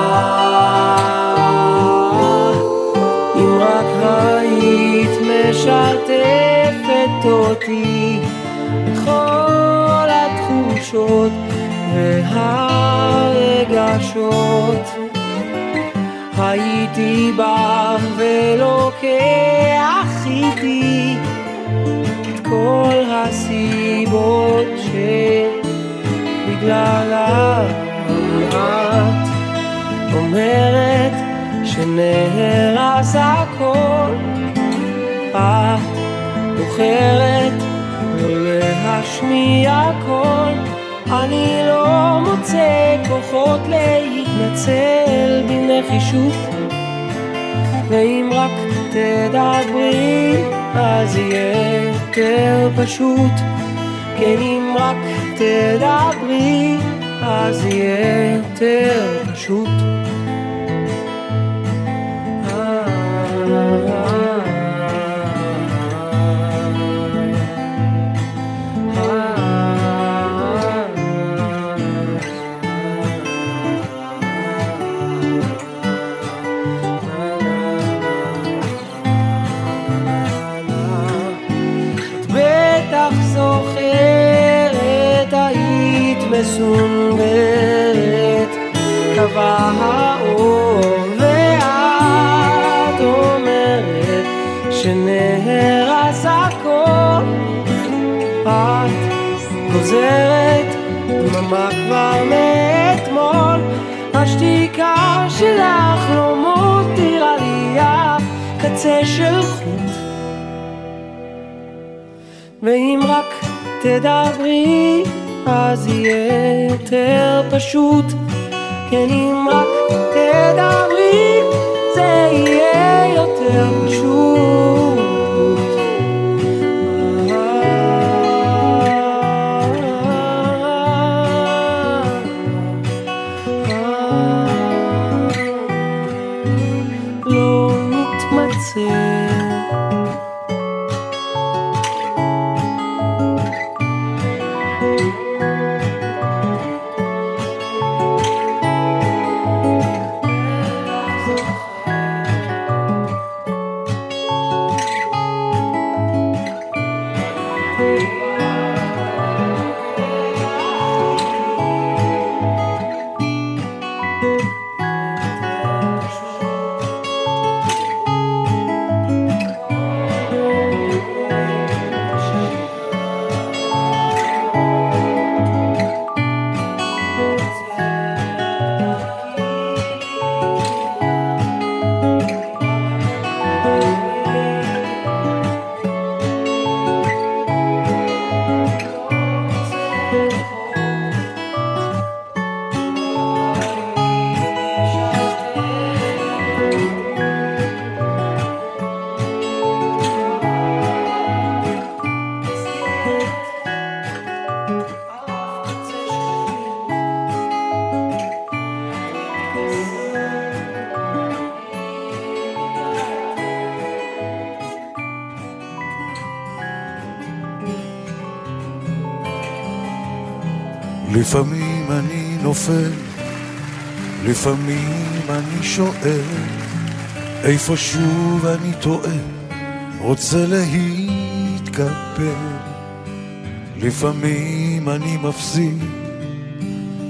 אם רק היית משתפת אותי בכל התחושות והרגשות. הייתי בא ולוקח איתי כל הסיבות שבגללם את אומרת שנהרס הכל את בוחרת לא להשמיע קול אני לא מוצא כוחות להתנצל בנחישות ואם רק תדברי אז יהיה יותר פשוט כן אם רק תדברי אז יהיה יותר פשוט קבע האור ואת אומרת שנהרס הכל. את חוזרת דממה כבר מאתמול. השתיקה שלך לא מותירה לי אף קצה של חוט. ואם רק תדברי אז יהיה יותר פשוט Kenny Mock, Ted Ali. נופל, לפעמים אני שואל, איפה שוב אני טועה, רוצה להתקפל. לפעמים אני מפסיד,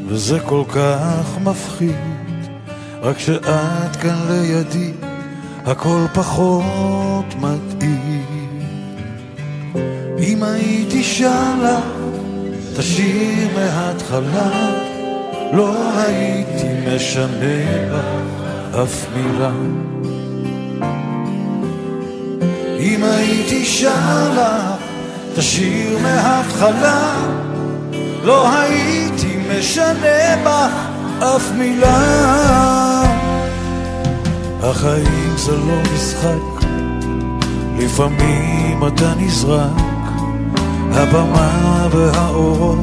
וזה כל כך מפחיד, רק שאת כאן לידי, הכל פחות מתאים. אם הייתי שם לך תשאיר מההתחלה, לא הייתי משנה בה אף מילה. אם הייתי שר לה, תשאיר מההתחלה, לא הייתי משנה בה אף מילה. החיים זה לא משחק, לפעמים אתה נזרק, הבמה והאורות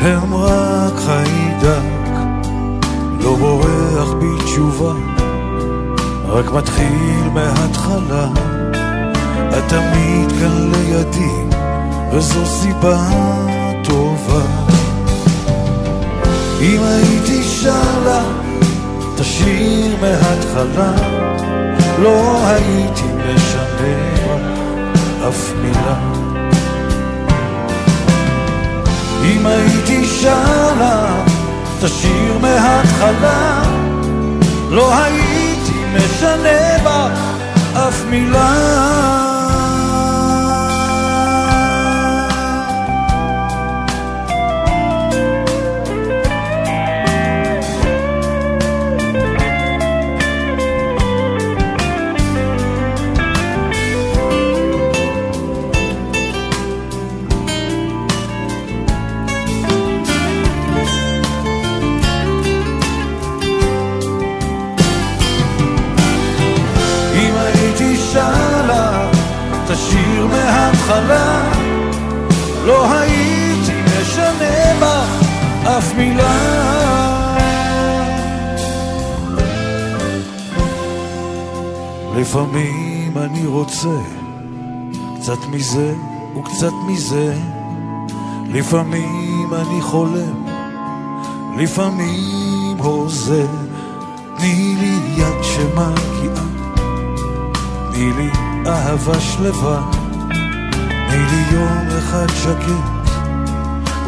הם רק חיידק, לא בורח בתשובה, רק מתחיל מההתחלה. את תמיד כאן לידי, וזו סיבה טובה. אם הייתי שר לה, תשאיר מההתחלה, לא הייתי משנה אף מילה. אם הייתי שר לה, תשאיר מההתחלה, לא הייתי משנה בה אף מילה. וקצת מזה, לפעמים אני חולם, לפעמים הוזה, תני לי יד שמגיעה תני לי אהבה שלווה, תני לי יום אחד שקט,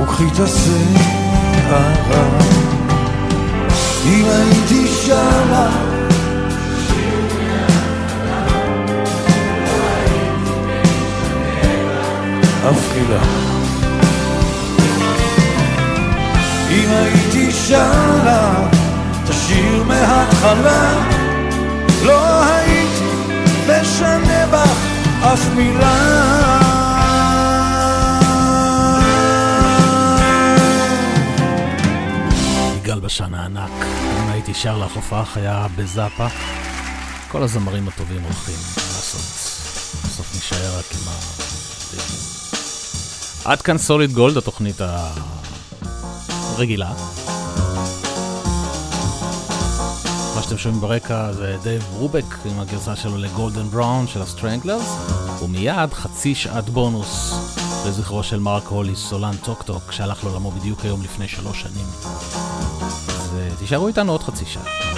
וקחי את השערה. אם הייתי שמה, אף מילה. אם הייתי שמה, תשאיר מההתחלה, לא הייתי משנה בך אף מילה. יגאל בשן הענק, אם הייתי שר לך הופעה חיה בזאפה, כל הזמרים הטובים הולכים, לעשות? בסוף נשאר רק עם ה... עד כאן סוליד גולד, התוכנית הרגילה. מה שאתם שומעים ברקע זה דייב ברובק עם הגרסה שלו ל Golden Brown של הסטרנגלרס, ומיד חצי שעת בונוס לזכרו של מרק הוליס, סולן טוק טוק, שהלך לעולמו בדיוק היום לפני שלוש שנים. אז אה, תישארו איתנו עוד חצי שעה.